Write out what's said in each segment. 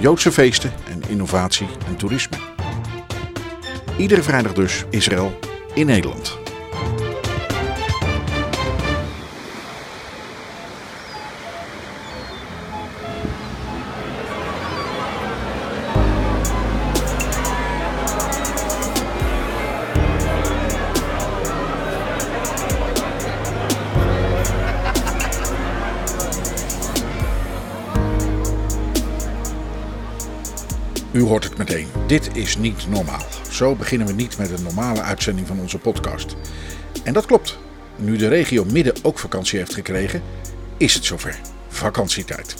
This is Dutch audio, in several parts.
Joodse feesten en innovatie en toerisme. Iedere vrijdag dus Israël in Nederland. Dit is niet normaal. Zo beginnen we niet met een normale uitzending van onze podcast. En dat klopt. Nu de regio Midden ook vakantie heeft gekregen, is het zover. Vakantietijd.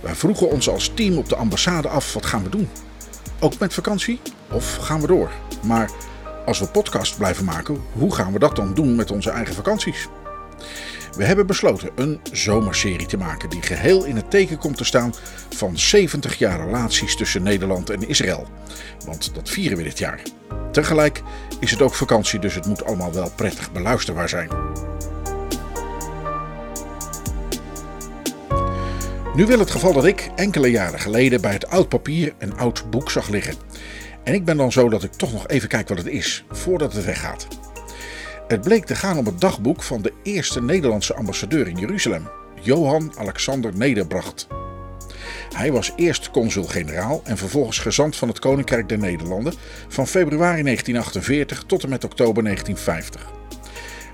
Wij vroegen ons als team op de ambassade af: wat gaan we doen? Ook met vakantie? Of gaan we door? Maar als we podcast blijven maken, hoe gaan we dat dan doen met onze eigen vakanties? We hebben besloten een zomerserie te maken die geheel in het teken komt te staan van 70 jaar relaties tussen Nederland en Israël. Want dat vieren we dit jaar. Tegelijk is het ook vakantie, dus het moet allemaal wel prettig beluisterbaar zijn. Nu wil het geval dat ik enkele jaren geleden bij het oud papier een oud boek zag liggen. En ik ben dan zo dat ik toch nog even kijk wat het is, voordat het weggaat. Het bleek te gaan om het dagboek van de eerste Nederlandse ambassadeur in Jeruzalem, Johan Alexander Nederbracht. Hij was eerst consul-generaal en vervolgens gezant van het Koninkrijk der Nederlanden van februari 1948 tot en met oktober 1950.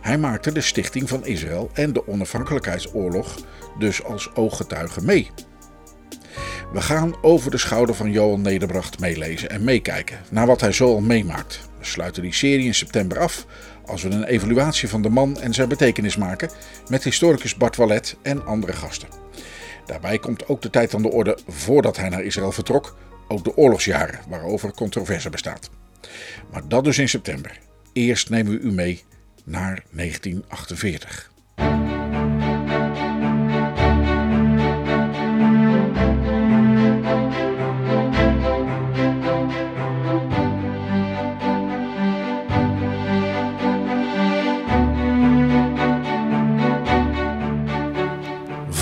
Hij maakte de stichting van Israël en de onafhankelijkheidsoorlog dus als ooggetuige mee. We gaan over de schouder van Johan Nederbracht meelezen en meekijken naar wat hij zo al meemaakt. We sluiten die serie in september af als we een evaluatie van de man en zijn betekenis maken met historicus Bart Wallet en andere gasten. Daarbij komt ook de tijd aan de orde voordat hij naar Israël vertrok, ook de oorlogsjaren waarover controverse bestaat. Maar dat dus in september. Eerst nemen we u mee naar 1948.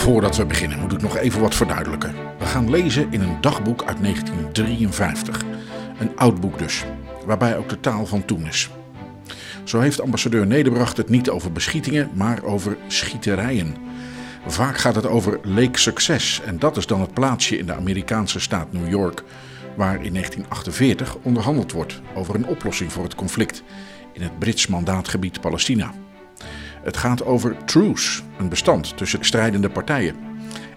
Voordat we beginnen moet ik nog even wat verduidelijken. We gaan lezen in een dagboek uit 1953. Een oud boek dus, waarbij ook de taal van toen is. Zo heeft ambassadeur Nederbracht het niet over beschietingen, maar over schieterijen. Vaak gaat het over Lake Success en dat is dan het plaatsje in de Amerikaanse staat New York, waar in 1948 onderhandeld wordt over een oplossing voor het conflict in het Brits mandaatgebied Palestina. Het gaat over truce, een bestand tussen strijdende partijen,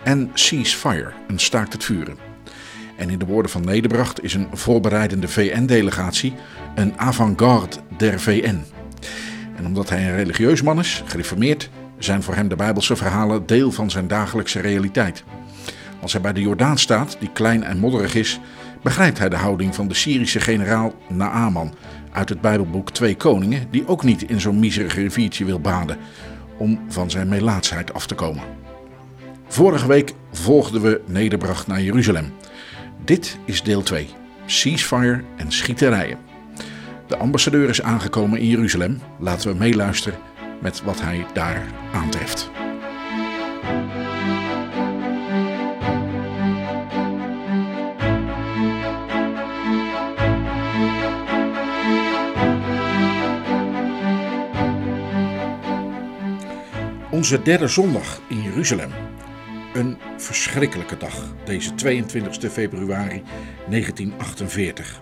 en ceasefire, een staakt het vuren. En in de woorden van Nederbracht is een voorbereidende VN-delegatie een avant-garde der VN. En omdat hij een religieus man is, gereformeerd, zijn voor hem de Bijbelse verhalen deel van zijn dagelijkse realiteit. Als hij bij de Jordaan staat, die klein en modderig is, begrijpt hij de houding van de Syrische generaal Naaman uit het Bijbelboek Twee Koningen, die ook niet in zo'n miserig riviertje wil baden om van zijn melaatsheid af te komen. Vorige week volgden we Nederbracht naar Jeruzalem. Dit is deel 2: ceasefire en schieterijen. De ambassadeur is aangekomen in Jeruzalem. Laten we meeluisteren met wat hij daar aantreft. Onze derde zondag in Jeruzalem. Een verschrikkelijke dag, deze 22 februari 1948.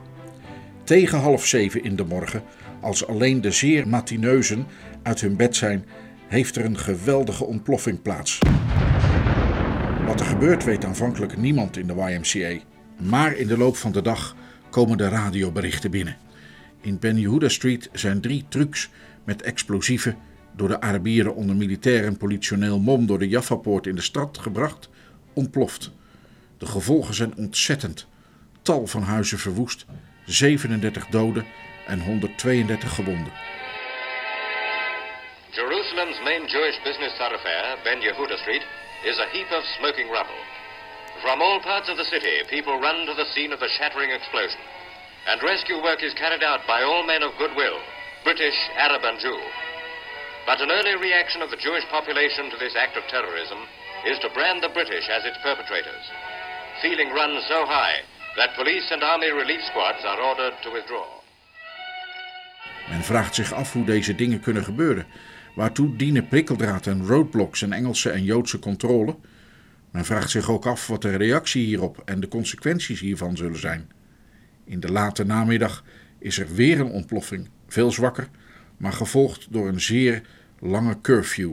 Tegen half zeven in de morgen, als alleen de zeer matineuzen uit hun bed zijn, heeft er een geweldige ontploffing plaats. Wat er gebeurt weet aanvankelijk niemand in de YMCA. Maar in de loop van de dag komen de radioberichten binnen. In Ben Yehuda Street zijn drie trucks met explosieven door de Arabieren onder militair en politioneel mom door de Jaffa-poort in de stad gebracht, ontploft. De gevolgen zijn ontzettend. Tal van huizen verwoest, 37 doden en 132 gewonden. Jerusalem's main Jewish business thoroughfare, Ben Yehuda Street, is a heap of smoking rubble. From all parts of the city, people run to the scene of the shattering explosion, and rescue work is carried out by all men of goodwill, British, Arab, and Jew. But an early reaction of the Jewish population to this act of terrorism is to brand the British as its perpetrators. Feeling runs so high that police and army relief squads are ordered to withdraw. Men vraagt zich af hoe deze dingen kunnen gebeuren. Waartoe dienen prikkeldraad en roadblocks en Engelse en Joodse controle? Men vraagt zich ook af wat de reactie hierop en de consequenties hiervan zullen zijn. In de late namiddag is er weer een ontploffing, veel zwakker, maar gevolgd door een zeer lange curfew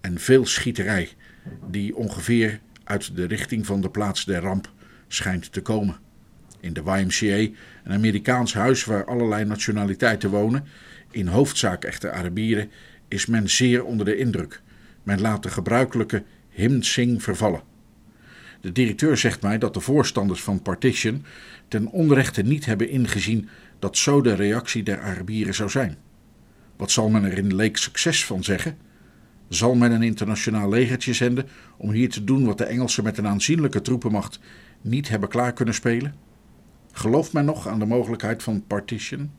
en veel schieterij, die ongeveer uit de richting van de plaats der ramp schijnt te komen. In de YMCA, een Amerikaans huis waar allerlei nationaliteiten wonen, in hoofdzaak echte Arabieren, is men zeer onder de indruk. Men laat de gebruikelijke hymnsing vervallen. De directeur zegt mij dat de voorstanders van Partition ten onrechte niet hebben ingezien dat zo de reactie der Arabieren zou zijn. Wat zal men er in Leek succes van zeggen? Zal men een internationaal legertje zenden om hier te doen wat de Engelsen met een aanzienlijke troepenmacht niet hebben klaar kunnen spelen? Gelooft men nog aan de mogelijkheid van partition?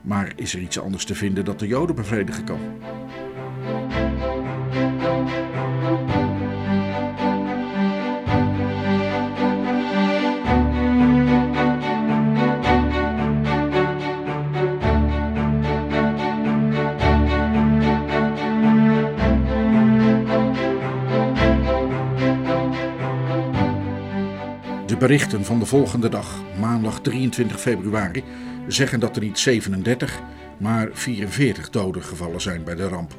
Maar is er iets anders te vinden dat de Joden bevredigen kan? Berichten van de volgende dag, maandag 23 februari, zeggen dat er niet 37, maar 44 doden gevallen zijn bij de ramp.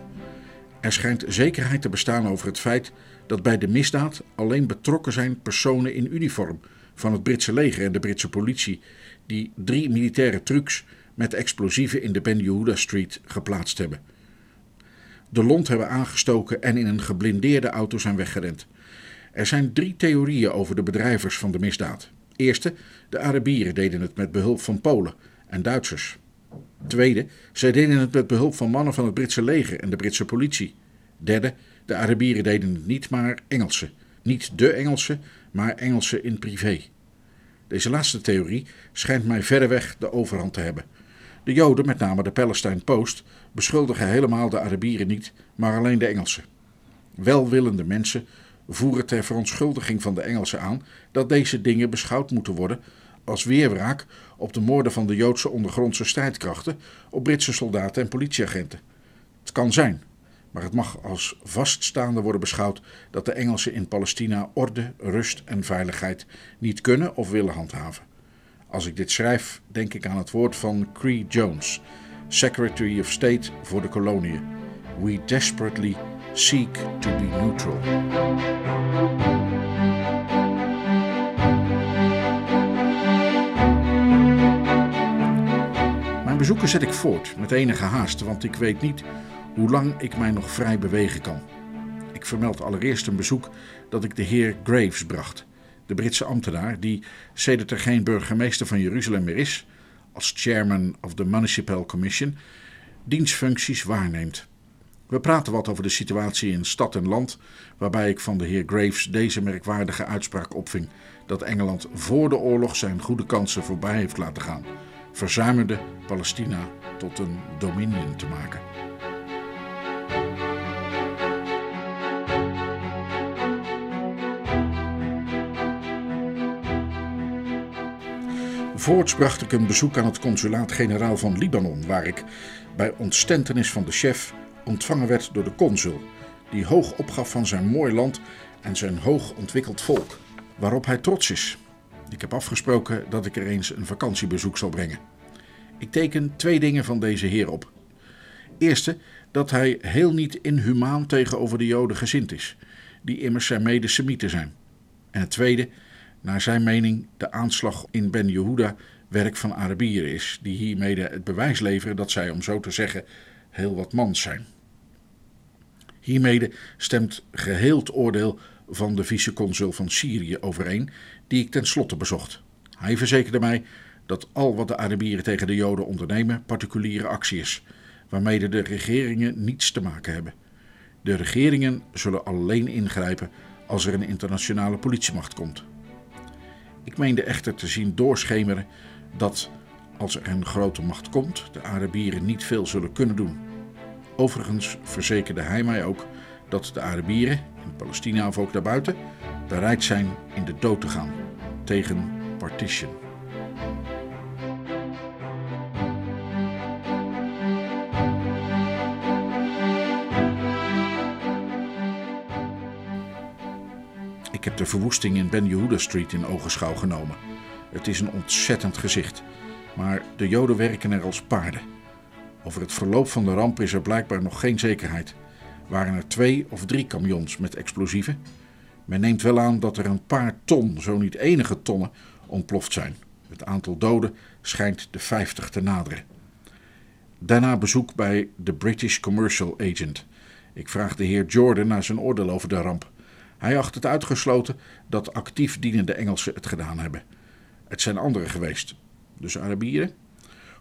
Er schijnt zekerheid te bestaan over het feit dat bij de misdaad alleen betrokken zijn personen in uniform van het Britse leger en de Britse politie, die drie militaire trucks met explosieven in de Ben Yehuda Street geplaatst hebben. De lont hebben aangestoken en in een geblindeerde auto zijn weggerend. Er zijn drie theorieën over de bedrijvers van de misdaad. Eerste, de Arabieren deden het met behulp van Polen en Duitsers. Tweede, zij deden het met behulp van mannen van het Britse leger en de Britse politie. Derde, de Arabieren deden het niet, maar Engelsen. Niet de Engelsen, maar Engelsen in privé. Deze laatste theorie schijnt mij verreweg de overhand te hebben. De Joden, met name de Palestine Post, beschuldigen helemaal de Arabieren niet, maar alleen de Engelsen. Welwillende mensen voeren ter verontschuldiging van de Engelsen aan dat deze dingen beschouwd moeten worden als weerwraak op de moorden van de Joodse ondergrondse strijdkrachten op Britse soldaten en politieagenten. Het kan zijn, maar het mag als vaststaande worden beschouwd dat de Engelsen in Palestina orde, rust en veiligheid niet kunnen of willen handhaven. Als ik dit schrijf, denk ik aan het woord van Cree Jones, Secretary of State voor de koloniën. We desperately seek to be neutral. Mijn bezoeken zet ik voort met enige haast, want ik weet niet hoe lang ik mij nog vrij bewegen kan. Ik vermeld allereerst een bezoek dat ik de heer Graves bracht, de Britse ambtenaar die, sedert er geen burgemeester van Jeruzalem meer is, als chairman of the Municipal Commission, dienstfuncties waarneemt. We praten wat over de situatie in stad en land, waarbij ik van de heer Graves deze merkwaardige uitspraak opving dat Engeland voor de oorlog zijn goede kansen voorbij heeft laten gaan, verzuimende Palestina tot een dominion te maken. Voorts bracht ik een bezoek aan het consulaat-generaal van Libanon, waar ik, bij ontstentenis van de chef, ontvangen werd door de consul, die hoog opgaf van zijn mooi land en zijn hoog ontwikkeld volk, waarop hij trots is. Ik heb afgesproken dat ik er eens een vakantiebezoek zal brengen. Ik teken twee dingen van deze heer op. Eerste, dat hij heel niet inhumaan tegenover de Joden gezind is, die immers zijn mede-Semieten zijn. En het tweede, naar zijn mening de aanslag in Ben Yehuda werk van Arabieren is, die hiermede het bewijs leveren dat zij, om zo te zeggen, heel wat mans zijn. Hiermede stemt geheel het oordeel van de viceconsul van Syrië overeen, die ik tenslotte bezocht. Hij verzekerde mij dat al wat de Arabieren tegen de Joden ondernemen particuliere actie is, waarmee de regeringen niets te maken hebben. De regeringen zullen alleen ingrijpen als er een internationale politiemacht komt. Ik meende echter te zien doorschemeren dat als er een grote macht komt, de Arabieren niet veel zullen kunnen doen. Overigens verzekerde hij mij ook dat de Arabieren, in Palestina of ook daarbuiten, bereid zijn in de dood te gaan tegen partition. Ik heb de verwoesting in Ben Yehuda Street in ogenschouw genomen. Het is een ontzettend gezicht, maar de Joden werken er als paarden. Over het verloop van de ramp is er blijkbaar nog geen zekerheid. Waren er twee of drie kamions met explosieven? Men neemt wel aan dat er een paar ton, zo niet enige tonnen, ontploft zijn. Het aantal doden schijnt de 50 te naderen. Daarna bezoek bij de British Commercial Agent. Ik vraag de heer Jordan naar zijn oordeel over de ramp. Hij acht het uitgesloten dat actief dienende Engelsen het gedaan hebben. Het zijn anderen geweest, dus Arabieren,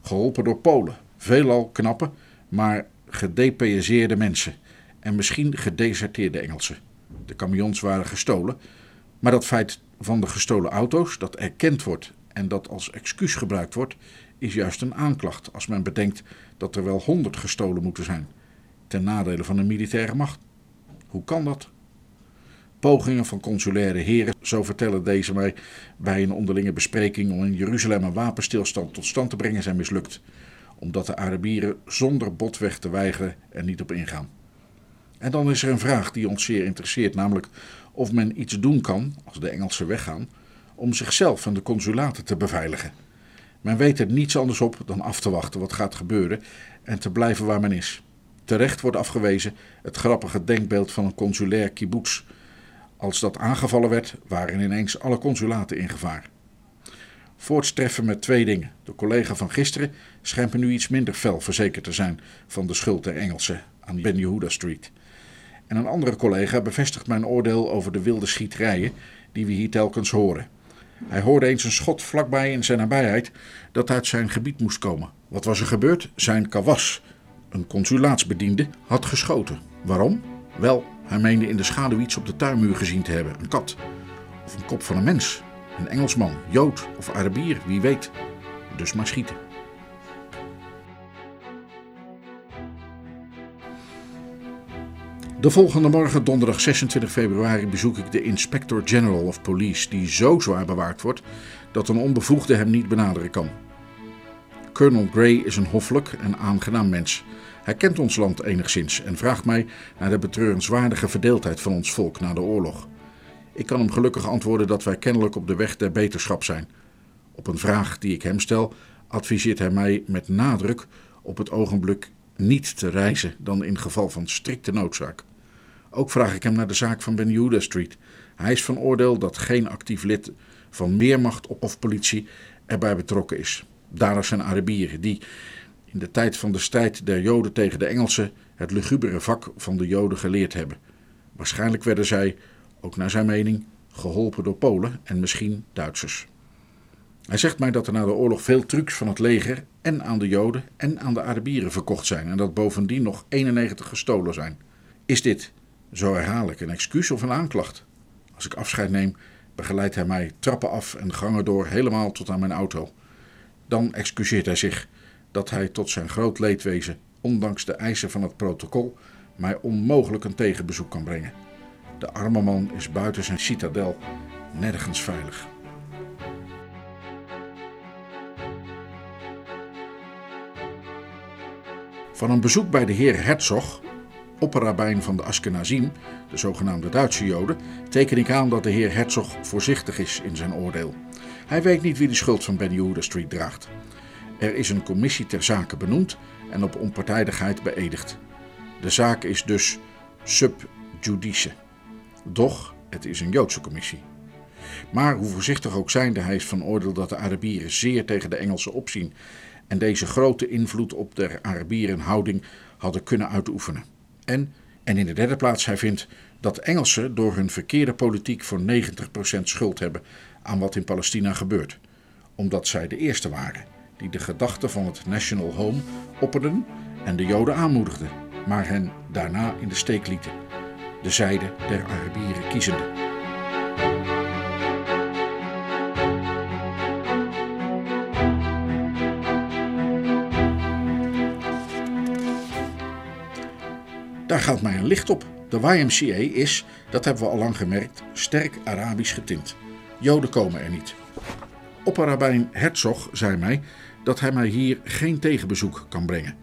geholpen door Polen, veelal knappe, maar gedepaeseerde mensen en misschien gedeserteerde Engelsen. De camions waren gestolen, maar dat feit van de gestolen auto's, dat erkend wordt en dat als excuus gebruikt wordt, is juist een aanklacht als men bedenkt dat er wel honderd gestolen moeten zijn, ten nadele van de militaire macht. Hoe kan dat? Pogingen van consulaire heren, zo vertellen deze mij bij een onderlinge bespreking om in Jeruzalem een wapenstilstand tot stand te brengen, zijn mislukt, omdat de Arabieren zonder botweg te weigeren er niet op ingaan. En dan is er een vraag die ons zeer interesseert, namelijk of men iets doen kan, als de Engelsen weggaan, om zichzelf en de consulaten te beveiligen. Men weet er niets anders op dan af te wachten wat gaat gebeuren en te blijven waar men is. Terecht wordt afgewezen het grappige denkbeeld van een consulair kibbutz. Als dat aangevallen werd, waren ineens alle consulaten in gevaar. Voorts treffen met twee dingen. De collega van gisteren schijnt me nu iets minder fel verzekerd te zijn van de schuld der Engelsen aan Ben Yehuda Street. En een andere collega bevestigt mijn oordeel over de wilde schieterijen die we hier telkens horen. Hij hoorde eens een schot vlakbij in zijn nabijheid dat uit zijn gebied moest komen. Wat was er gebeurd? Zijn kawas, een consulaatsbediende, had geschoten. Waarom? Wel, hij meende in de schaduw iets op de tuinmuur gezien te hebben: een kat of een kop van een mens. Een Engelsman, Jood of Arabier, wie weet. Dus maar schieten. De volgende morgen, donderdag 26 februari, bezoek ik de Inspector General of Police, die zo zwaar bewaakt wordt dat een onbevoegde hem niet benaderen kan. Colonel Gray is een hoffelijk en aangenaam mens. Hij kent ons land enigszins en vraagt mij naar de betreurenswaardige verdeeldheid van ons volk na de oorlog. Ik kan hem gelukkig antwoorden dat wij kennelijk op de weg der beterschap zijn. Op een vraag die ik hem stel, adviseert hij mij met nadruk op het ogenblik niet te reizen dan in geval van strikte noodzaak. Ook vraag ik hem naar de zaak van Ben Street. Hij is van oordeel dat geen actief lid van meermacht of politie erbij betrokken is. Daarna zijn Arabieren die in de tijd van de strijd der Joden tegen de Engelsen het lugubere vak van de Joden geleerd hebben. Waarschijnlijk werden zij, ook naar zijn mening, geholpen door Polen en misschien Duitsers. Hij zegt mij dat er na de oorlog veel trucs van het leger en aan de Joden en aan de Arabieren verkocht zijn en dat bovendien nog 91 gestolen zijn. Is dit, zo herhaal ik, een excuus of een aanklacht? Als ik afscheid neem, begeleidt hij mij trappen af en gangen door helemaal tot aan mijn auto. Dan excuseert hij zich dat hij tot zijn groot leedwezen, ondanks de eisen van het protocol, mij onmogelijk een tegenbezoek kan brengen. De arme man is buiten zijn citadel nergens veilig. Van een bezoek bij de heer Herzog, opperrabijn van de Askenazim, de zogenaamde Duitse Joden, teken ik aan dat de heer Herzog voorzichtig is in zijn oordeel. Hij weet niet wie de schuld van Ben Yehuda Street draagt. Er is een commissie ter zake benoemd en op onpartijdigheid beëdigd. De zaak is dus sub judice. Doch het is een Joodse commissie. Maar hoe voorzichtig ook zijnde, hij is van oordeel dat de Arabieren zeer tegen de Engelsen opzien en deze grote invloed op de Arabieren houding hadden kunnen uitoefenen. En, en in de derde plaats, hij vindt dat Engelsen door hun verkeerde politiek voor 90% schuld hebben aan wat in Palestina gebeurt, omdat zij de eerste waren die de gedachte van het National Home opperden en de Joden aanmoedigden, maar hen daarna in de steek lieten, de zijde der Arabieren kiezende. Daar gaat mij een licht op. De YMCA is, dat hebben we al lang gemerkt, sterk Arabisch getint. Joden komen er niet. Opperrabijn Herzog zei mij dat hij mij hier geen tegenbezoek kan brengen.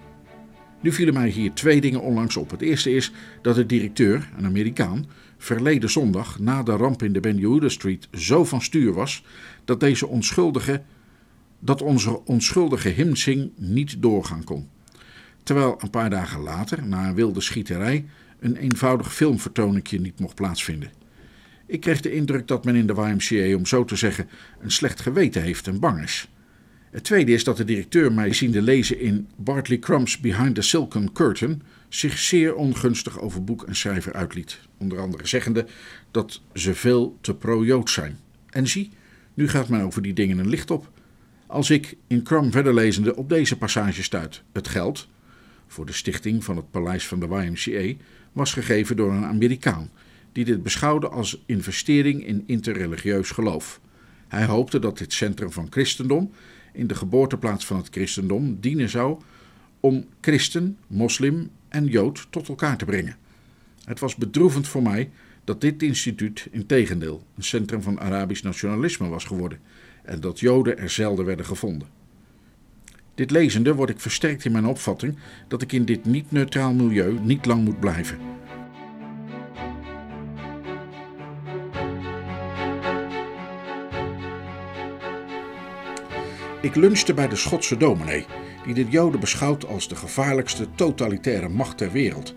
Nu vielen mij hier twee dingen onlangs op. Het eerste is dat de directeur, een Amerikaan, verleden zondag na de ramp in de Ben Yehuda Street zo van stuur was dat deze onschuldige, dat onze onschuldige himsing niet doorgaan kon. Terwijl een paar dagen later, na een wilde schieterij, een eenvoudig filmvertoningje niet mocht plaatsvinden. Ik kreeg de indruk dat men in de YMCA, om zo te zeggen, een slecht geweten heeft en bang is. Het tweede is dat de directeur mij ziende lezen in Bartley Crumb's Behind the Silken Curtain zich zeer ongunstig over boek en schrijver uitliet. Onder andere zeggende dat ze veel te pro-Jood zijn. En zie, nu gaat men over die dingen een licht op. Als ik in Crumb verder lezende op deze passage stuit, het geld voor de stichting van het paleis van de YMCA was gegeven door een Amerikaan die dit beschouwde als investering in interreligieus geloof. Hij hoopte dat dit centrum van christendom in de geboorteplaats van het christendom dienen zou om christen, moslim en jood tot elkaar te brengen. Het was bedroevend voor mij dat dit instituut in tegendeel een centrum van Arabisch nationalisme was geworden en dat joden er zelden werden gevonden. Dit lezende word ik versterkt in mijn opvatting dat ik in dit niet-neutraal milieu niet lang moet blijven. Ik lunchte bij de Schotse dominee, die de Joden beschouwt als de gevaarlijkste totalitaire macht ter wereld,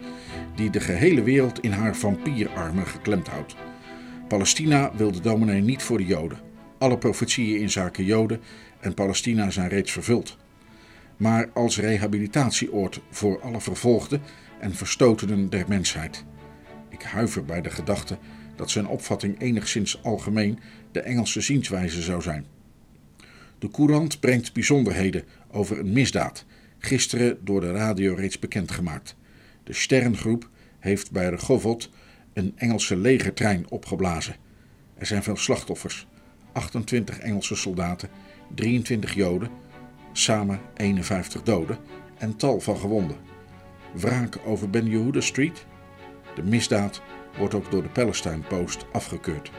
die de gehele wereld in haar vampierarmen geklemd houdt. Palestina wil de dominee niet voor de Joden. Alle profetieën in zaken Joden en Palestina zijn reeds vervuld. Maar als rehabilitatieoord voor alle vervolgden en verstotenen der mensheid. Ik huiver bij de gedachte dat zijn opvatting enigszins algemeen de Engelse zienswijze zou zijn. De Courant brengt bijzonderheden over een misdaad, gisteren door de radio reeds bekendgemaakt. De Sterrengroep heeft bij Rehovot een Engelse legertrein opgeblazen. Er zijn veel slachtoffers: 28 Engelse soldaten, 23 Joden, samen 51 doden en tal van gewonden. Wraak over Ben Yehuda Street? De misdaad wordt ook door de Palestine Post afgekeurd.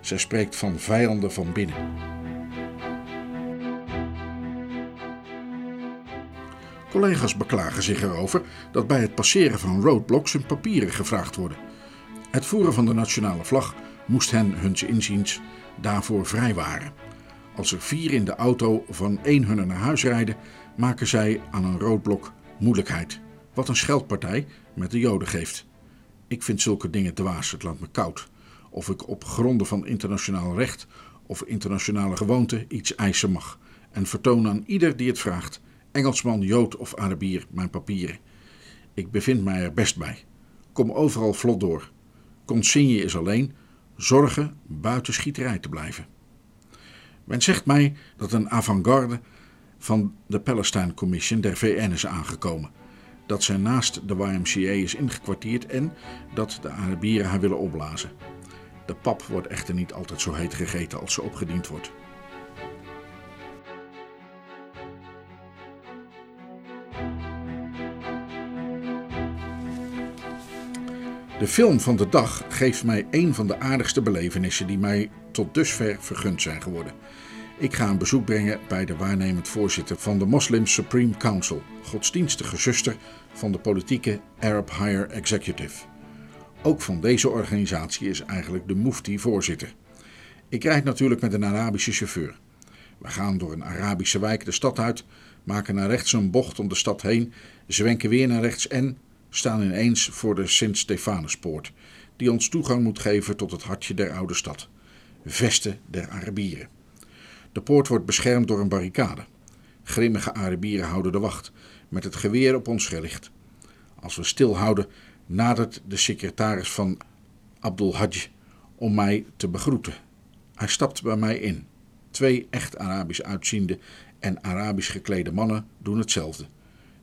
Zij spreekt van vijanden van binnen. Collega's beklagen zich erover dat bij het passeren van roadblocks hun papieren gevraagd worden. Het voeren van de nationale vlag moest hen, huns inziens, daarvoor vrijwaren. Als er vier in de auto van één hunner naar huis rijden, maken zij aan een roodblok moeilijkheid. Wat een scheldpartij met de Joden geeft. Ik vind zulke dingen dwaas, het laat me koud. Of ik op gronden van internationaal recht of internationale gewoonte iets eisen mag. En vertoon aan ieder die het vraagt Engelsman, Jood of Arabier, mijn papieren. Ik bevind mij er best bij. Kom overal vlot door. Consigne is alleen zorgen buiten schieterij te blijven. Men zegt mij dat een avant-garde van de Palestine Commission der VN is aangekomen. Dat zij naast de YMCA is ingekwartierd en dat de Arabieren haar willen opblazen. De pap wordt echter niet altijd zo heet gegeten als ze opgediend wordt. De film van de dag geeft mij een van de aardigste belevenissen die mij tot dusver vergund zijn geworden. Ik ga een bezoek brengen bij de waarnemend voorzitter van de Muslim Supreme Council, godsdienstige zuster van de politieke Arab Higher Executive. Ook van deze organisatie is eigenlijk de Mufti voorzitter. Ik rijd natuurlijk met een Arabische chauffeur. We gaan door een Arabische wijk de stad uit, maken naar rechts een bocht om de stad heen, zwenken weer naar rechts en staan ineens voor de Sint-Stefanuspoort, die ons toegang moet geven tot het hartje der oude stad, Vesten der Arabieren. De poort wordt beschermd door een barricade. Grimmige Arabieren houden de wacht, met het geweer op ons gericht. Als we stilhouden, nadert de secretaris van Abdul Hajj om mij te begroeten. Hij stapt bij mij in. Twee echt Arabisch uitziende en Arabisch geklede mannen doen hetzelfde.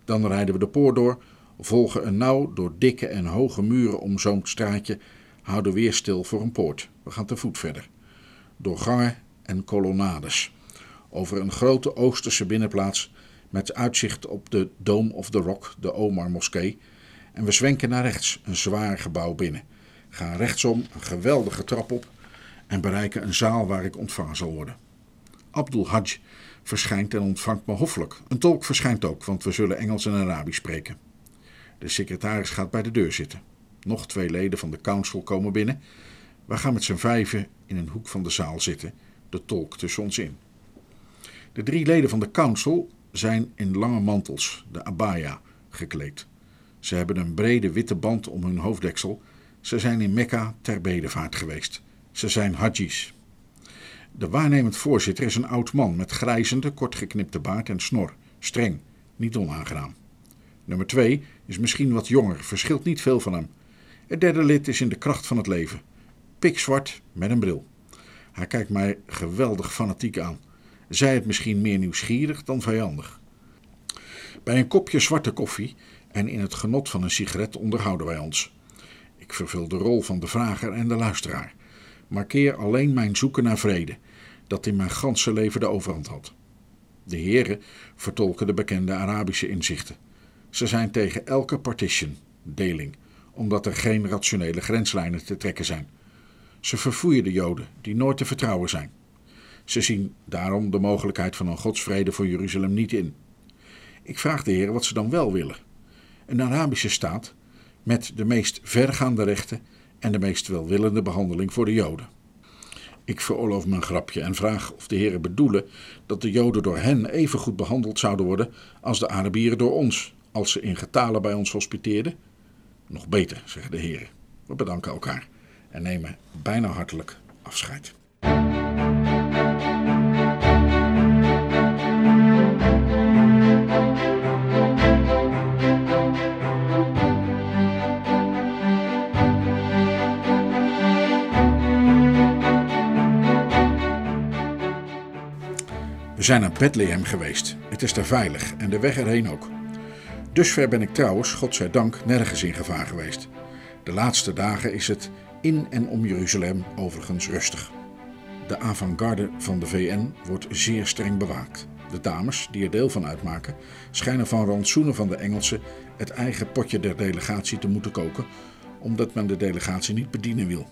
Dan rijden we de poort door, volgen een nauw door dikke en hoge muren omzoomd straatje, houden weer stil voor een poort. We gaan te voet verder. Door gangen en kolonnades. Over een grote Oosterse binnenplaats met uitzicht op de Dome of the Rock, de Omar Moskee. En we zwenken naar rechts, een zwaar gebouw binnen. Gaan rechtsom een geweldige trap op en bereiken een zaal waar ik ontvangen zal worden. Abdul Hajj verschijnt en ontvangt me hoffelijk. Een tolk verschijnt ook, want we zullen Engels en Arabisch spreken. De secretaris gaat bij de deur zitten. Nog twee leden van de council komen binnen. We gaan met z'n vijven in een hoek van de zaal zitten, de tolk tussen ons in. De drie leden van de council zijn in lange mantels, de abaya, gekleed. Ze hebben een brede witte band om hun hoofddeksel. Ze zijn in Mekka ter bedevaart geweest. Ze zijn hajjis. De waarnemend voorzitter is een oud man met grijzende, kortgeknipte baard en snor. Streng, niet onaangenaam. Nummer twee is misschien wat jonger, verschilt niet veel van hem. Het derde lid is in de kracht van het leven. Pikzwart met een bril. Hij kijkt mij geweldig fanatiek aan. Zij het misschien meer nieuwsgierig dan vijandig. Bij een kopje zwarte koffie en in het genot van een sigaret onderhouden wij ons. Ik vervul de rol van de vrager en de luisteraar. Markeer alleen mijn zoeken naar vrede, dat in mijn ganse leven de overhand had. De heren vertolken de bekende Arabische inzichten. Ze zijn tegen elke partition, deling, omdat er geen rationele grenslijnen te trekken zijn. Ze verfoeien de Joden, die nooit te vertrouwen zijn. Ze zien daarom de mogelijkheid van een godsvrede voor Jeruzalem niet in. Ik vraag de heren wat ze dan wel willen. Een Arabische staat met de meest vergaande rechten en de meest welwillende behandeling voor de Joden. Ik veroorloof mijn grapje en vraag of de heren bedoelen dat de Joden door hen even goed behandeld zouden worden als de Arabieren door ons, als ze in getalen bij ons hospiteerden. Nog beter, zeggen de heren. We bedanken elkaar en nemen bijna hartelijk afscheid. We zijn naar Bethlehem geweest. Het is daar veilig en de weg erheen ook. Dusver ben ik trouwens, godzijdank, nergens in gevaar geweest. De laatste dagen is het in en om Jeruzalem overigens rustig. De avant-garde van de VN wordt zeer streng bewaakt. De dames, die er deel van uitmaken, schijnen van rantsoenen van de Engelsen het eigen potje der delegatie te moeten koken, omdat men de delegatie niet bedienen wil.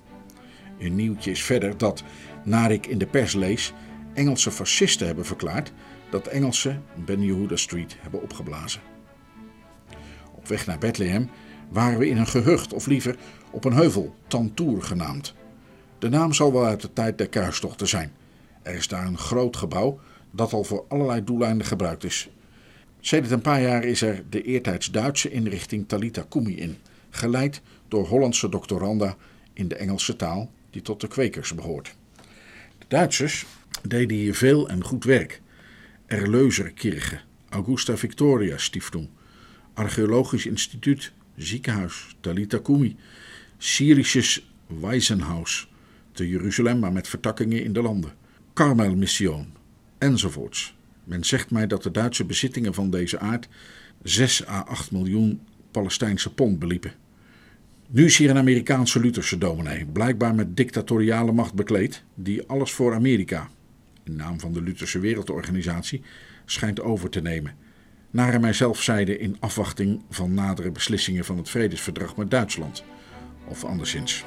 Een nieuwtje is verder dat, naar ik in de pers lees, Engelse fascisten hebben verklaard dat Engelsen Ben Yehuda Street hebben opgeblazen. Weg naar Bethlehem waren we in een gehucht, of liever op een heuvel, Tantour genaamd. De naam zal wel uit de tijd der kruistochten zijn. Er is daar een groot gebouw dat al voor allerlei doeleinden gebruikt is. Sedert een paar jaar is er de eertijds Duitse inrichting Talita Kumi in, geleid door Hollandse doctoranda in de Engelse taal die tot de kwekers behoort. De Duitsers deden hier veel en goed werk. Erleuserkirche, Augusta Victoria Stiftung, Archeologisch Instituut, Ziekenhuis, Talita Kumi, Syrisches Waisenhaus te Jeruzalem, maar met vertakkingen in de landen, Carmel Mission enzovoorts. Men zegt mij dat de Duitse bezittingen van deze aard 6 à 8 miljoen Palestijnse pond beliepen. Nu is hier een Amerikaanse Lutherse dominee, blijkbaar met dictatoriale macht bekleed, die alles voor Amerika, in naam van de Lutherse Wereldorganisatie, schijnt over te nemen. Naar mijzelf zeide in afwachting van nadere beslissingen van het vredesverdrag met Duitsland, of anderszins.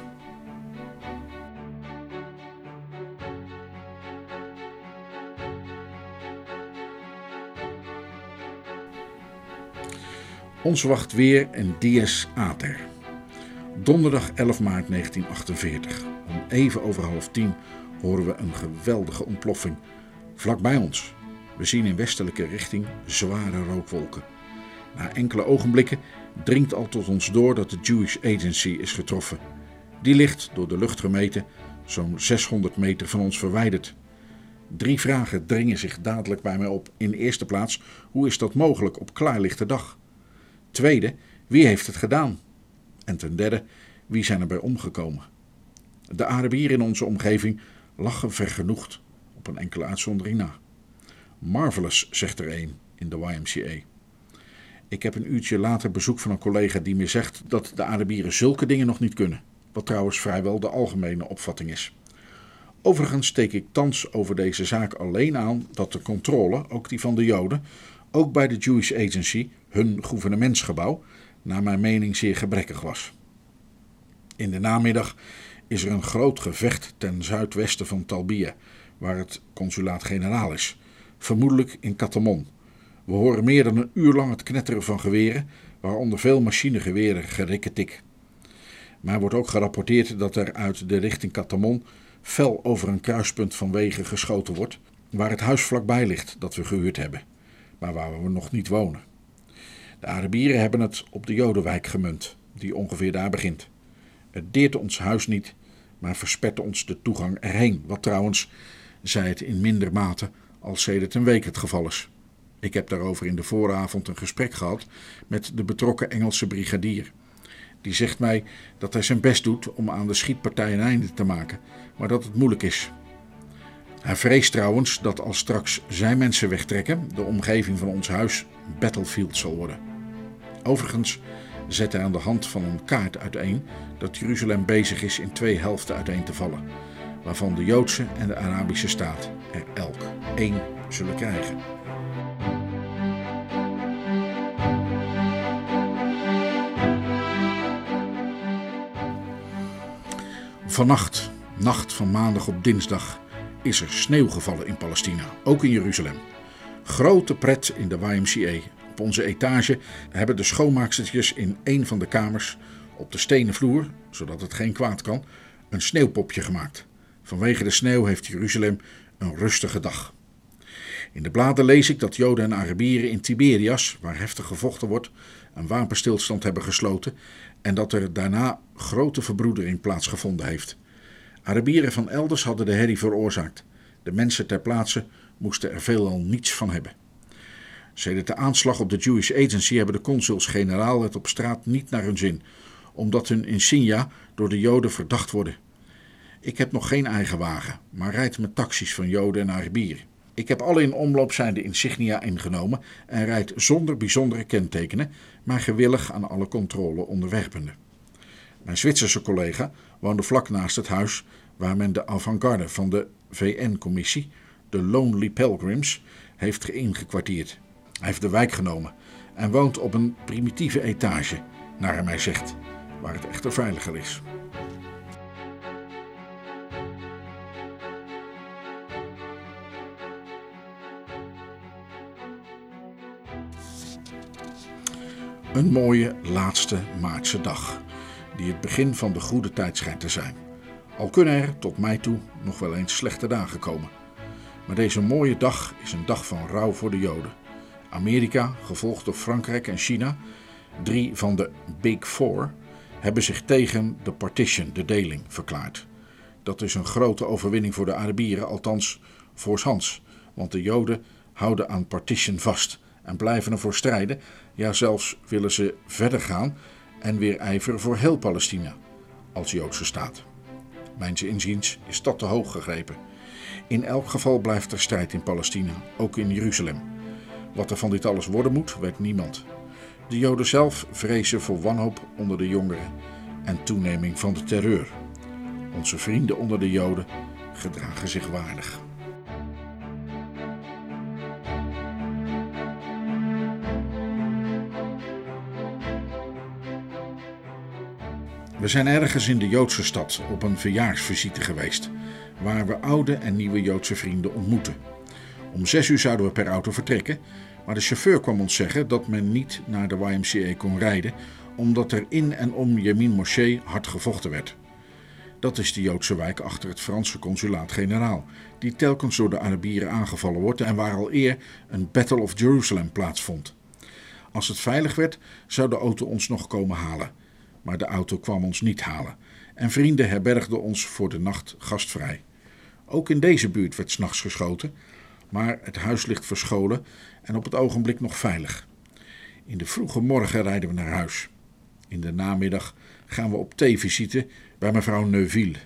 Ons wacht weer een dies ater. Donderdag 11 maart 1948. Om even over half tien horen we een geweldige ontploffing. Vlak bij ons. We zien in westelijke richting zware rookwolken. Na enkele ogenblikken dringt al tot ons door dat de Jewish Agency is getroffen. Die ligt, door de lucht gemeten, zo'n 600 meter van ons verwijderd. Drie vragen dringen zich dadelijk bij mij op. In eerste plaats, hoe is dat mogelijk op klaarlichte dag? Tweede, wie heeft het gedaan? En ten derde, wie zijn er bij omgekomen? De Arabieren in onze omgeving lachen vergenoegd, op een enkele uitzondering na. Marvelous, zegt er een in de YMCA. Ik heb een uurtje later bezoek van een collega die me zegt dat de Arabieren zulke dingen nog niet kunnen. Wat trouwens vrijwel de algemene opvatting is. Overigens steek ik thans over deze zaak alleen aan dat de controle, ook die van de Joden, ook bij de Jewish Agency, hun gouvernementsgebouw, naar mijn mening zeer gebrekkig was. In de namiddag is er een groot gevecht ten zuidwesten van Talbiya, waar het consulaat-generaal is, vermoedelijk in Katamon. We horen meer dan een uur lang het knetteren van geweren, waaronder veel machinegeweren gerikketik. Maar wordt ook gerapporteerd dat er uit de richting Katamon fel over een kruispunt van wegen geschoten wordt, waar het huis vlakbij ligt dat we gehuurd hebben, maar waar we nog niet wonen. De Arabieren hebben het op de Jodenwijk gemunt, die ongeveer daar begint. Het deert ons huis niet, maar verspette ons de toegang erheen, wat trouwens, zij het in minder mate, als sedert een week het geval is. Ik heb daarover in de vooravond een gesprek gehad met de betrokken Engelse brigadier. Die zegt mij dat hij zijn best doet om aan de schietpartij een einde te maken, maar dat het moeilijk is. Hij vreest trouwens dat als straks zijn mensen wegtrekken, de omgeving van ons huis battlefield zal worden. Overigens zet hij aan de hand van een kaart uiteen dat Jeruzalem bezig is in twee helften uiteen te vallen, waarvan de Joodse en de Arabische staat er elk één zullen krijgen. Vannacht, nacht van maandag op dinsdag, is er sneeuw gevallen in Palestina, ook in Jeruzalem. Grote pret in de YMCA. Op onze etage hebben de schoonmaakstertjes in een van de kamers op de stenen vloer, zodat het geen kwaad kan, een sneeuwpopje gemaakt. Vanwege de sneeuw heeft Jeruzalem een rustige dag. In de bladen lees ik dat Joden en Arabieren in Tiberias, waar heftig gevochten wordt, een wapenstilstand hebben gesloten en dat er daarna grote verbroedering plaatsgevonden heeft. Arabieren van elders hadden de herrie veroorzaakt. De mensen ter plaatse moesten er veelal niets van hebben. Sedert de aanslag op de Jewish Agency hebben de consuls-generaal het op straat niet naar hun zin, omdat hun insignia door de Joden verdacht worden. Ik heb nog geen eigen wagen, maar rijd met taxis van Joden en Arabieren. Ik heb alle in omloop zijnde insignia ingenomen en rijd zonder bijzondere kentekenen, maar gewillig aan alle controle onderwerpende. Mijn Zwitserse collega woonde vlak naast het huis waar men de avant-garde van de VN-commissie, de Lonely Pilgrims, heeft ingekwartierd. Hij heeft de wijk genomen en woont op een primitieve etage, naar hij mij zegt, waar het echter veiliger is. Een mooie laatste maartse dag, die het begin van de goede tijd schijnt te zijn. Al kunnen er tot mij toe nog wel eens slechte dagen komen. Maar deze mooie dag is een dag van rouw voor de Joden. Amerika, gevolgd door Frankrijk en China, drie van de Big Four, hebben zich tegen de partition, de deling, verklaard. Dat is een grote overwinning voor de Arabieren, althans voorshands, want de Joden houden aan partition vast en blijven ervoor strijden. Ja, zelfs willen ze verder gaan en weer ijveren voor heel Palestina als Joodse staat. Mijns inziens is dat te hoog gegrepen. In elk geval blijft er strijd in Palestina, ook in Jeruzalem. Wat er van dit alles worden moet, weet niemand. De Joden zelf vrezen voor wanhoop onder de jongeren en toeneming van de terreur. Onze vrienden onder de Joden gedragen zich waardig. We zijn ergens in de Joodse stad op een verjaarsvisite geweest, waar we oude en nieuwe Joodse vrienden ontmoeten. Om zes uur zouden we per auto vertrekken, maar de chauffeur kwam ons zeggen dat men niet naar de YMCA kon rijden, omdat er in en om Yemin Moshe hard gevochten werd. Dat is de Joodse wijk achter het Franse consulaat-generaal, die telkens door de Arabieren aangevallen wordt en waar al eer een Battle of Jerusalem plaatsvond. Als het veilig werd, zou de auto ons nog komen halen maar de auto kwam ons niet halen en vrienden herbergden ons voor de nacht gastvrij. Ook in deze buurt werd s'nachts geschoten, maar het huis ligt verscholen en op het ogenblik nog veilig. In de vroege morgen rijden we naar huis. In de namiddag gaan we op theevisite bij mevrouw Neuville,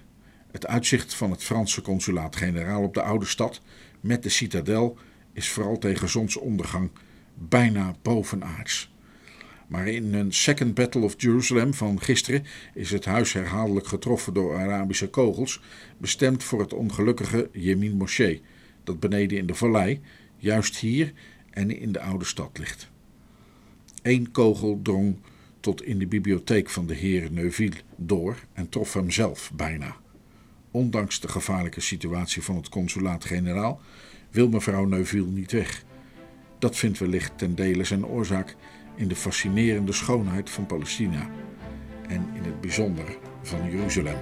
Het uitzicht van het Franse consulaat-generaal op de oude stad met de citadel is vooral tegen zonsondergang bijna bovenaards. Maar in een Second Battle of Jerusalem van gisteren is het huis herhaaldelijk getroffen door Arabische kogels, bestemd voor het ongelukkige Yemin Moschee, dat beneden in de vallei, juist hier en in de oude stad ligt. Eén kogel drong tot in de bibliotheek van de heer Neuville door en trof hem zelf bijna. Ondanks de gevaarlijke situatie van het consulaat-generaal wil mevrouw Neuville niet weg. Dat vindt wellicht ten dele zijn oorzaak in de fascinerende schoonheid van Palestina en in het bijzonder van Jeruzalem.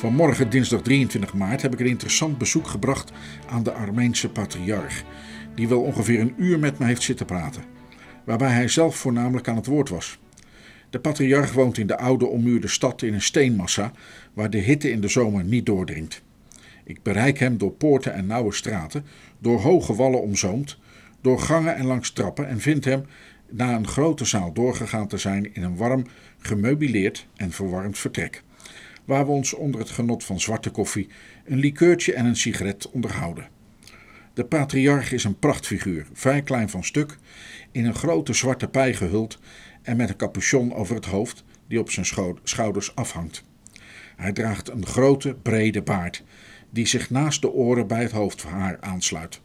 Vanmorgen, dinsdag 23 maart, heb ik een interessant bezoek gebracht aan de Armeense patriarch, die wel ongeveer een uur met me heeft zitten praten, waarbij hij zelf voornamelijk aan het woord was. De patriarch woont in de oude ommuurde stad in een steenmassa waar de hitte in de zomer niet doordringt. Ik bereik hem door poorten en nauwe straten, door hoge wallen omzoomd, door gangen en langs trappen en vind hem na een grote zaal doorgegaan te zijn in een warm, gemeubileerd en verwarmd vertrek waar we ons onder het genot van zwarte koffie, een likeurtje en een sigaret onderhouden. De patriarch is een prachtfiguur, vrij klein van stuk, in een grote zwarte pij gehuld en met een capuchon over het hoofd die op zijn schouders afhangt. Hij draagt een grote, brede baard, die zich naast de oren bij het hoofdhaar aansluit.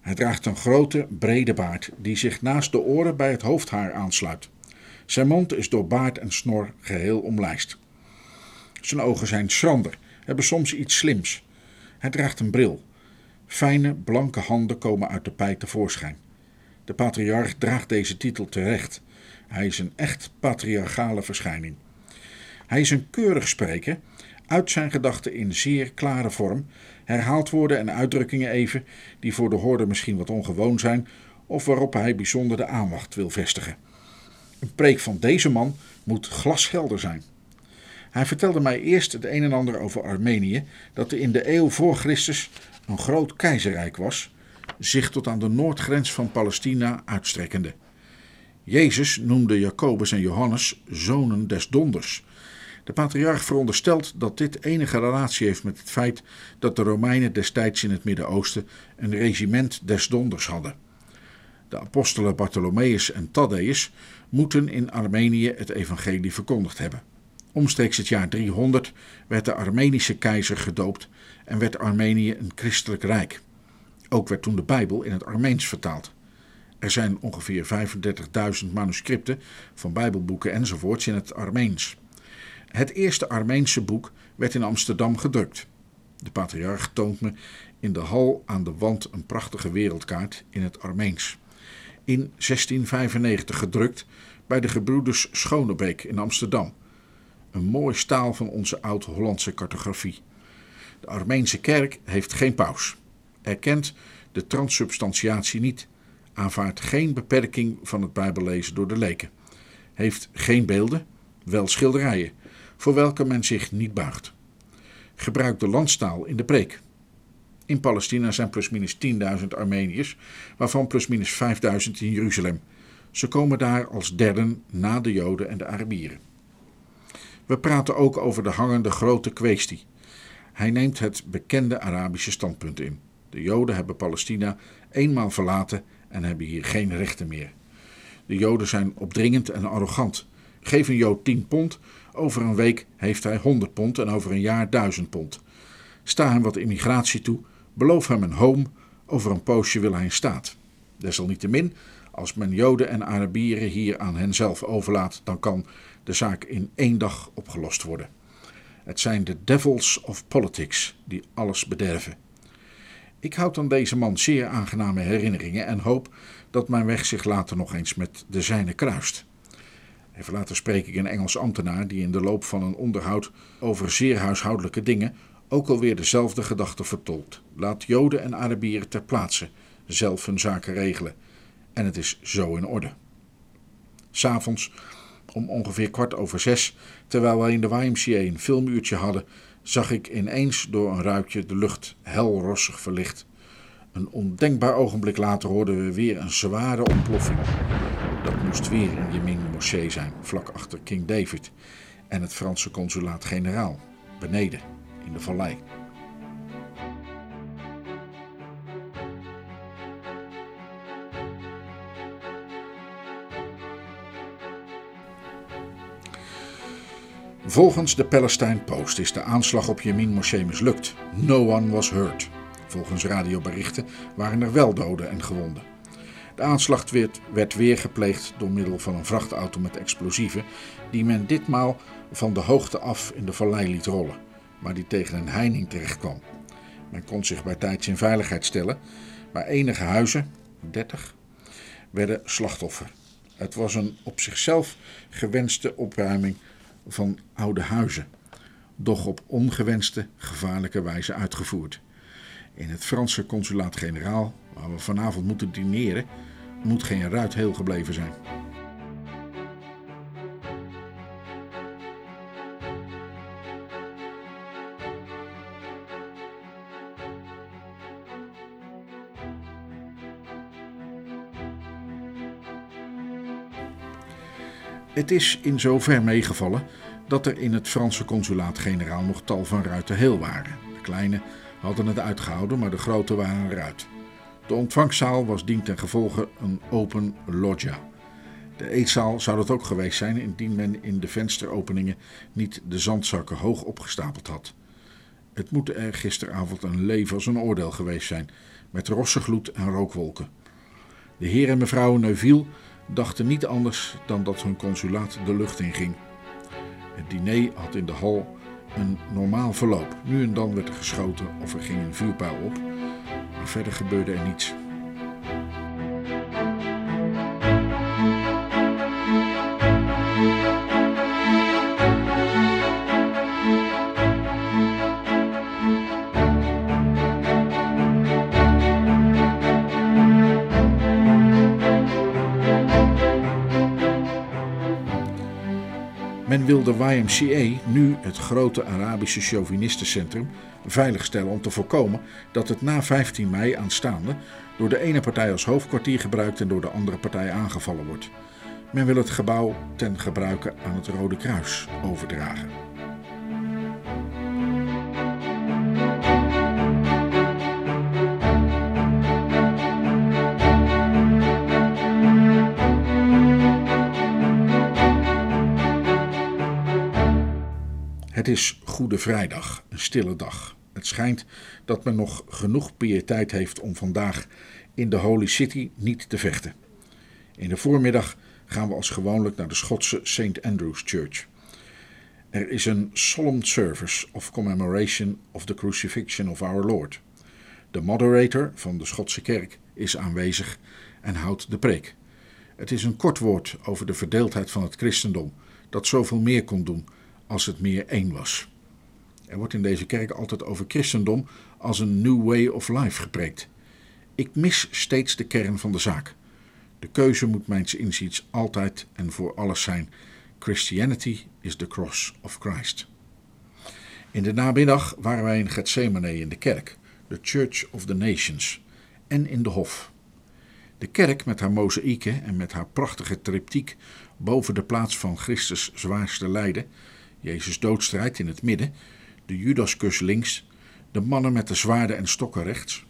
Hij draagt een grote, brede baard, die zich naast de oren bij het hoofdhaar aansluit. Zijn mond is door baard en snor geheel omlijst. Zijn ogen zijn schrander, hebben soms iets slims. Hij draagt een bril. Fijne, blanke handen komen uit de pij tevoorschijn. De patriarch draagt deze titel terecht. Hij is een echt patriarchale verschijning. Hij is een keurig spreker, uit zijn gedachten in zeer klare vorm, herhaalt woorden en uitdrukkingen even die voor de hoorder misschien wat ongewoon zijn of waarop hij bijzonder de aandacht wil vestigen. Een preek van deze man moet glashelder zijn. Hij vertelde mij eerst het een en ander over Armenië, dat er in de eeuw voor Christus een groot keizerrijk was, zich tot aan de noordgrens van Palestina uitstrekkende. Jezus noemde Jacobus en Johannes zonen des donders. De patriarch veronderstelt dat dit enige relatie heeft met het feit dat de Romeinen destijds in het Midden-Oosten een regiment des donders hadden. De apostelen Bartholomeus en Thaddeus moeten in Armenië het evangelie verkondigd hebben. Omstreeks het jaar 300 werd de Armenische keizer gedoopt en werd Armenië een christelijk rijk. Ook werd toen de Bijbel in het Armeens vertaald. Er zijn ongeveer 35.000 manuscripten van Bijbelboeken enzovoorts in het Armeens. Het eerste Armeense boek werd in Amsterdam gedrukt. De patriarch toont me in de hal aan de wand een prachtige wereldkaart in het Armeens. In 1695 gedrukt bij de gebroeders Schonebeek in Amsterdam een mooi staal van onze oud-Hollandse cartografie. De Armeense kerk heeft geen paus, erkent de transsubstantiatie niet, aanvaardt geen beperking van het Bijbellezen door de leken, heeft geen beelden, wel schilderijen, voor welke men zich niet buigt. Gebruikt de landstaal in de preek. In Palestina zijn plusminus 10.000 Armeniërs, waarvan plusminus 5.000 in Jeruzalem. Ze komen daar als derden na de Joden en de Arabieren. We praten ook over de hangende grote kwestie. Hij neemt het bekende Arabische standpunt in. De Joden hebben Palestina eenmaal verlaten en hebben hier geen rechten meer. De Joden zijn opdringend en arrogant. Geef een Jood 10 pond, over een week heeft hij 100 pond en over een jaar 1000 pond. Sta hem wat immigratie toe, beloof hem een home, over een poosje wil hij een staat. Desalniettemin, als men Joden en Arabieren hier aan henzelf overlaat, dan kan de zaak in één dag opgelost worden. Het zijn de devils of politics die alles bederven. Ik houd aan deze man zeer aangename herinneringen en hoop dat mijn weg zich later nog eens met de zijne kruist. Even later spreek ik een Engels ambtenaar die in de loop van een onderhoud over zeer huishoudelijke dingen ook alweer dezelfde gedachte vertolkt. Laat Joden en Arabieren ter plaatse zelf hun zaken regelen. En het is zo in orde. S'avonds Om ongeveer kwart over zes, terwijl wij in de YMCA een filmuurtje hadden, zag ik ineens door een ruitje de lucht helrossig verlicht. Een ondenkbaar ogenblik later hoorden we weer een zware ontploffing. Dat moest weer in Yemin Moschee zijn, vlak achter King David en het Franse consulaat-generaal, beneden in de vallei. Volgens de Palestine Post is de aanslag op Yemin Moschee mislukt. No one was hurt. Volgens radioberichten waren er wel doden en gewonden. De aanslag werd, werd weer gepleegd door middel van een vrachtauto met explosieven, die men ditmaal van de hoogte af in de vallei liet rollen, maar die tegen een heining terechtkwam. Men kon zich bij tijds in veiligheid stellen, maar enige huizen, 30, werden slachtoffer. Het was een op zichzelf gewenste opruiming van oude huizen, doch op ongewenste, gevaarlijke wijze uitgevoerd. In het Franse consulaat-generaal, waar we vanavond moeten dineren, moet geen ruit heel gebleven zijn. Het is in zover meegevallen dat er in het Franse consulaat-generaal nog tal van ruiten heel waren. De kleine hadden het uitgehouden, maar de grote waren eruit. De ontvangstzaal was dien ten gevolge een open loggia. De eetzaal zou dat ook geweest zijn indien men in de vensteropeningen niet de zandzakken hoog opgestapeld had. Het moet er gisteravond een leven als een oordeel geweest zijn, met rosse gloed en rookwolken. De heer en mevrouw Neuville dachten niet anders dan dat hun consulaat de lucht in ging. Het diner had in de hal een normaal verloop. Nu en dan werd er geschoten of er ging een vuurpijl op, maar verder gebeurde er niets. De YMCA, nu het grote Arabische chauvinistencentrum, veiligstellen om te voorkomen dat het na 15 mei aanstaande door de ene partij als hoofdkwartier gebruikt en door de andere partij aangevallen wordt. Men wil het gebouw ten gebruike aan het Rode Kruis overdragen. Het is Goede Vrijdag, een stille dag. Het schijnt dat men nog genoeg piëteit heeft om vandaag in de Holy City niet te vechten. In de voormiddag gaan we als gewoonlijk naar de Schotse St. Andrew's Church. Er is een solemn service of commemoration of the crucifixion of our Lord. De moderator van de Schotse kerk is aanwezig en houdt de preek. Het is een kort woord over de verdeeldheid van het christendom, dat zoveel meer kon doen als het meer één was. Er wordt in deze kerk altijd over christendom als een new way of life gepreekt. Ik mis steeds de kern van de zaak. De keuze moet mijns inziens altijd en voor alles zijn: Christianity is the cross of Christ. In de namiddag waren wij in Gethsemane in de kerk, de Church of the Nations, en in de Hof. De kerk met haar mozaïeken en met haar prachtige triptiek boven de plaats van Christus zwaarste lijden Jezus doodstrijd in het midden, de Judaskus links, de mannen met de zwaarden en stokken rechts.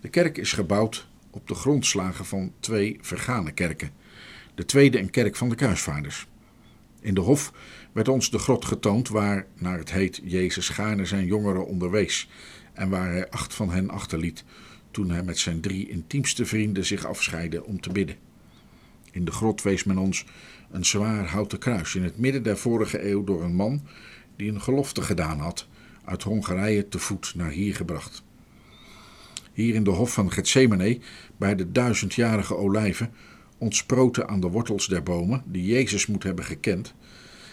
De kerk is gebouwd op de grondslagen van twee vergane kerken. De tweede een kerk van de kruisvaarders. In de hof werd ons de grot getoond waar, naar het heet, Jezus gaarne zijn jongeren onderwees en waar hij acht van hen achterliet toen hij met zijn drie intiemste vrienden zich afscheidde om te bidden. In de grot wees men ons een zwaar houten kruis in het midden der vorige eeuw door een man die een gelofte gedaan had, uit Hongarije te voet naar hier gebracht. Hier in de hof van Gethsemane, bij de duizendjarige olijven, ontsproten aan de wortels der bomen, die Jezus moet hebben gekend,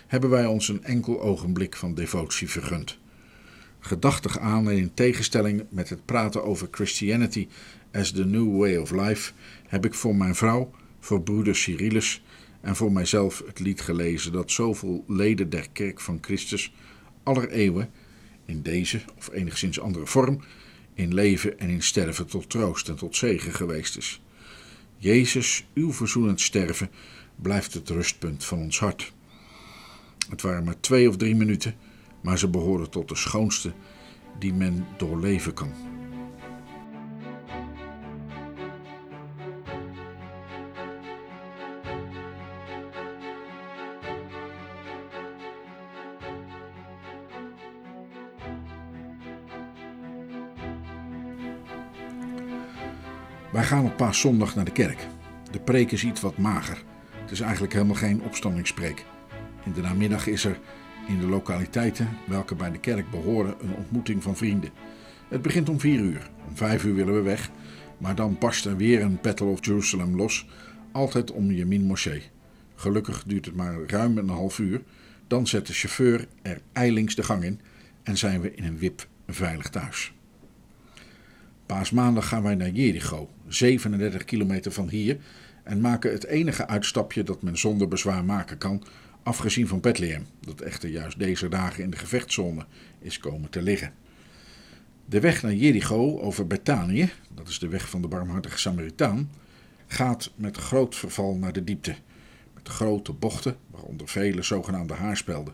hebben wij ons een enkel ogenblik van devotie vergund. Gedachtig aan en in tegenstelling met het praten over Christianity as the new way of life, heb ik voor mijn vrouw, voor broeder Cyrillus en voor mijzelf het lied gelezen dat zoveel leden der kerk van Christus aller eeuwen in deze of enigszins andere vorm in leven en in sterven tot troost en tot zegen geweest is. Jezus, uw verzoenend sterven, blijft het rustpunt van ons hart. Het waren maar twee of drie minuten, maar ze behoren tot de schoonste die men doorleven kan. Gaan op paaszondag naar de kerk. De preek is iets wat mager. Het is eigenlijk helemaal geen opstandingspreek. In de namiddag is er in de lokaliteiten welke bij de kerk behoren een ontmoeting van vrienden. Het begint om vier uur. Om vijf uur willen we weg, maar dan barst er weer een Battle of Jerusalem los, altijd om Yemin Moschee. Gelukkig duurt het maar ruim een half uur. Dan zet de chauffeur er eilings de gang in en zijn we in een wip veilig thuis. Paasmaandag gaan wij naar Jericho, 37 kilometer van hier, en maken het enige uitstapje dat men zonder bezwaar maken kan, afgezien van Bethlehem, dat echter juist deze dagen in de gevechtszone is komen te liggen. De weg naar Jericho over Bethanië, dat is de weg van de barmhartige Samaritaan, gaat met groot verval naar de diepte, met grote bochten, waaronder vele zogenaamde haarspelden,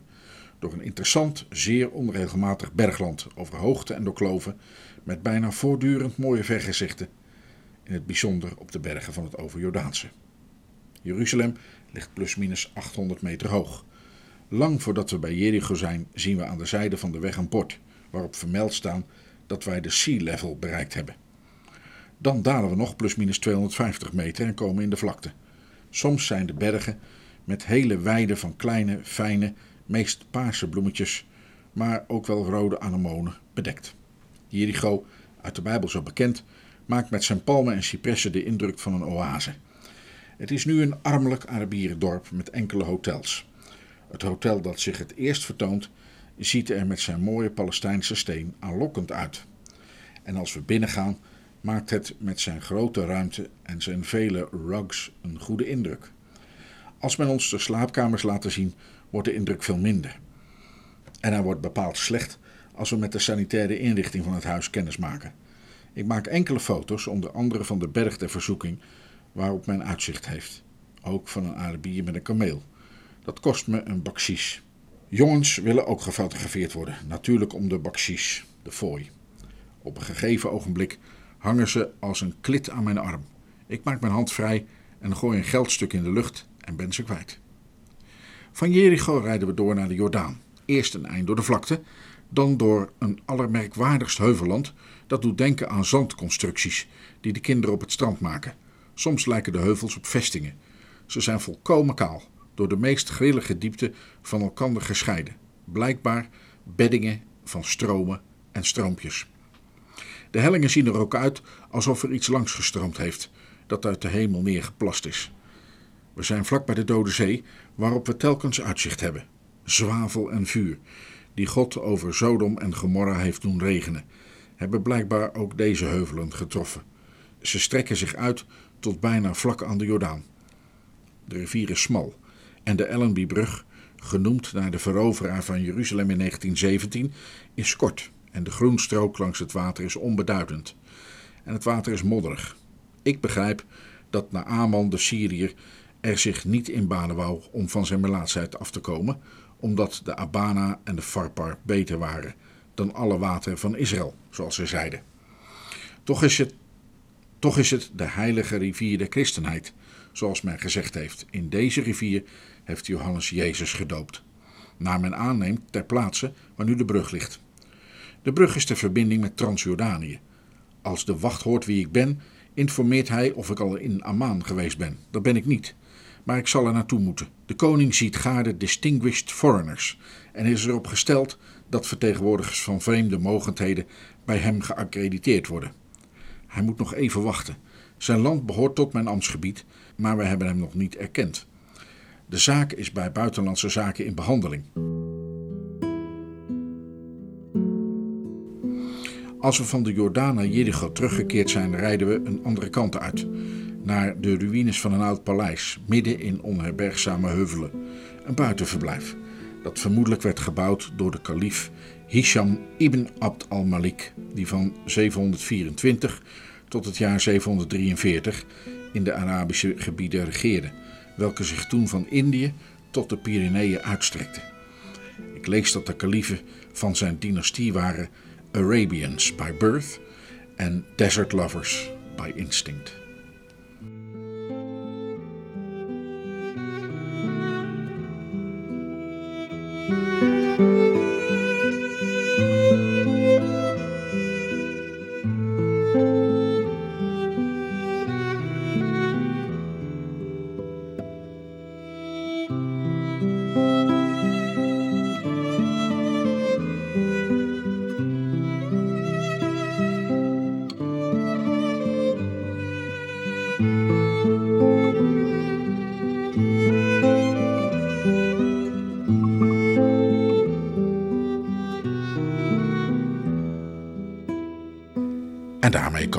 door een interessant, zeer onregelmatig bergland over hoogte en doorkloven, met bijna voortdurend mooie vergezichten, in het bijzonder op de bergen van het Overjordaanse. Jeruzalem ligt plusminus 800 meter hoog. Lang voordat we bij Jericho zijn, zien we aan de zijde van de weg een bord waarop vermeld staan dat wij de sea level bereikt hebben. Dan dalen we nog plusminus 250 meter en komen in de vlakte. Soms zijn de bergen met hele weiden van kleine, fijne, meest paarse bloemetjes, maar ook wel rode anemonen bedekt. Jericho, uit de Bijbel zo bekend, maakt met zijn palmen en cipressen de indruk van een oase. Het is nu een armelijk Arabierendorp met enkele hotels. Het hotel dat zich het eerst vertoont, ziet er met zijn mooie Palestijnse steen aanlokkend uit. En als we binnengaan, maakt het met zijn grote ruimte en zijn vele rugs een goede indruk. Als men ons de slaapkamers laat zien, wordt de indruk veel minder. En hij wordt bepaald slecht als we met de sanitaire inrichting van het huis kennis maken. Ik maak enkele foto's, onder andere van de berg der verzoeking, waarop men uitzicht heeft. Ook van een Arabier met een kameel. Dat kost me een bakshish. Jongens willen ook gefotografeerd worden, natuurlijk om de bakshish, de fooi. Op een gegeven ogenblik hangen ze als een klit aan mijn arm. Ik maak mijn hand vrij en gooi een geldstuk in de lucht en ben ze kwijt. Van Jericho rijden we door naar de Jordaan. Eerst een eind door de vlakte, dan door een allermerkwaardigst heuvelland dat doet denken aan zandconstructies die de kinderen op het strand maken. Soms lijken de heuvels op vestingen. Ze zijn volkomen kaal, door de meest grillige diepte van elkander gescheiden. Blijkbaar beddingen van stromen en stroompjes. De hellingen zien er ook uit alsof er iets langs gestroomd heeft, dat uit de hemel neergeplast is. We zijn vlak bij de Dode Zee, waarop we telkens uitzicht hebben. Zwavel en vuur, die God over Sodom en Gomorra heeft doen regenen, hebben blijkbaar ook deze heuvelen getroffen. Ze strekken zich uit tot bijna vlak aan de Jordaan. De rivier is smal en de Allenby-brug, genoemd naar de veroveraar van Jeruzalem in 1917, is kort en de groenstrook langs het water is onbeduidend. En het water is modderig. Ik begrijp dat Naaman de Syriër er zich niet in banen wou om van zijn melaatsheid af te komen, omdat de Abana en de Farpar beter waren dan alle water van Israël, zoals ze zeiden. Toch is het, toch is het de heilige rivier der christenheid, zoals men gezegd heeft. In deze rivier heeft Johannes Jezus gedoopt. Naar men aanneemt ter plaatse waar nu de brug ligt. De brug is de verbinding met Transjordanië. Als de wacht hoort wie ik ben, informeert hij of ik al in Amman geweest ben. Dat ben ik niet. Maar ik zal er naartoe moeten. De koning ziet gaarde distinguished foreigners en is erop gesteld dat vertegenwoordigers van vreemde mogendheden bij hem geaccrediteerd worden. Hij moet nog even wachten. Zijn land behoort tot mijn ambtsgebied, maar we hebben hem nog niet erkend. De zaak is bij Buitenlandse Zaken in behandeling. Als we van de Jordaan naar Jericho teruggekeerd zijn, rijden we een andere kant uit. Naar de ruïnes van een oud paleis midden in onherbergzame heuvelen, een buitenverblijf dat vermoedelijk werd gebouwd door de kalif Hisham ibn Abd al-Malik, die van 724 tot het jaar 743 in de Arabische gebieden regeerde, welke zich toen van Indië tot de Pyreneeën uitstrekten. Ik lees dat de kaliefen van zijn dynastie waren Arabians by birth en desert lovers by instinct.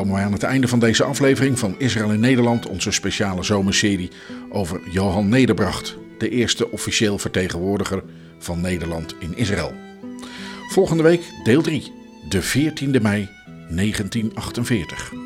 Komen wij aan het einde van deze aflevering van Israël in Nederland, onze speciale zomerserie over Johan Nederbracht, de eerste officieel vertegenwoordiger van Nederland in Israël. Volgende week deel 3, de 14e mei 1948.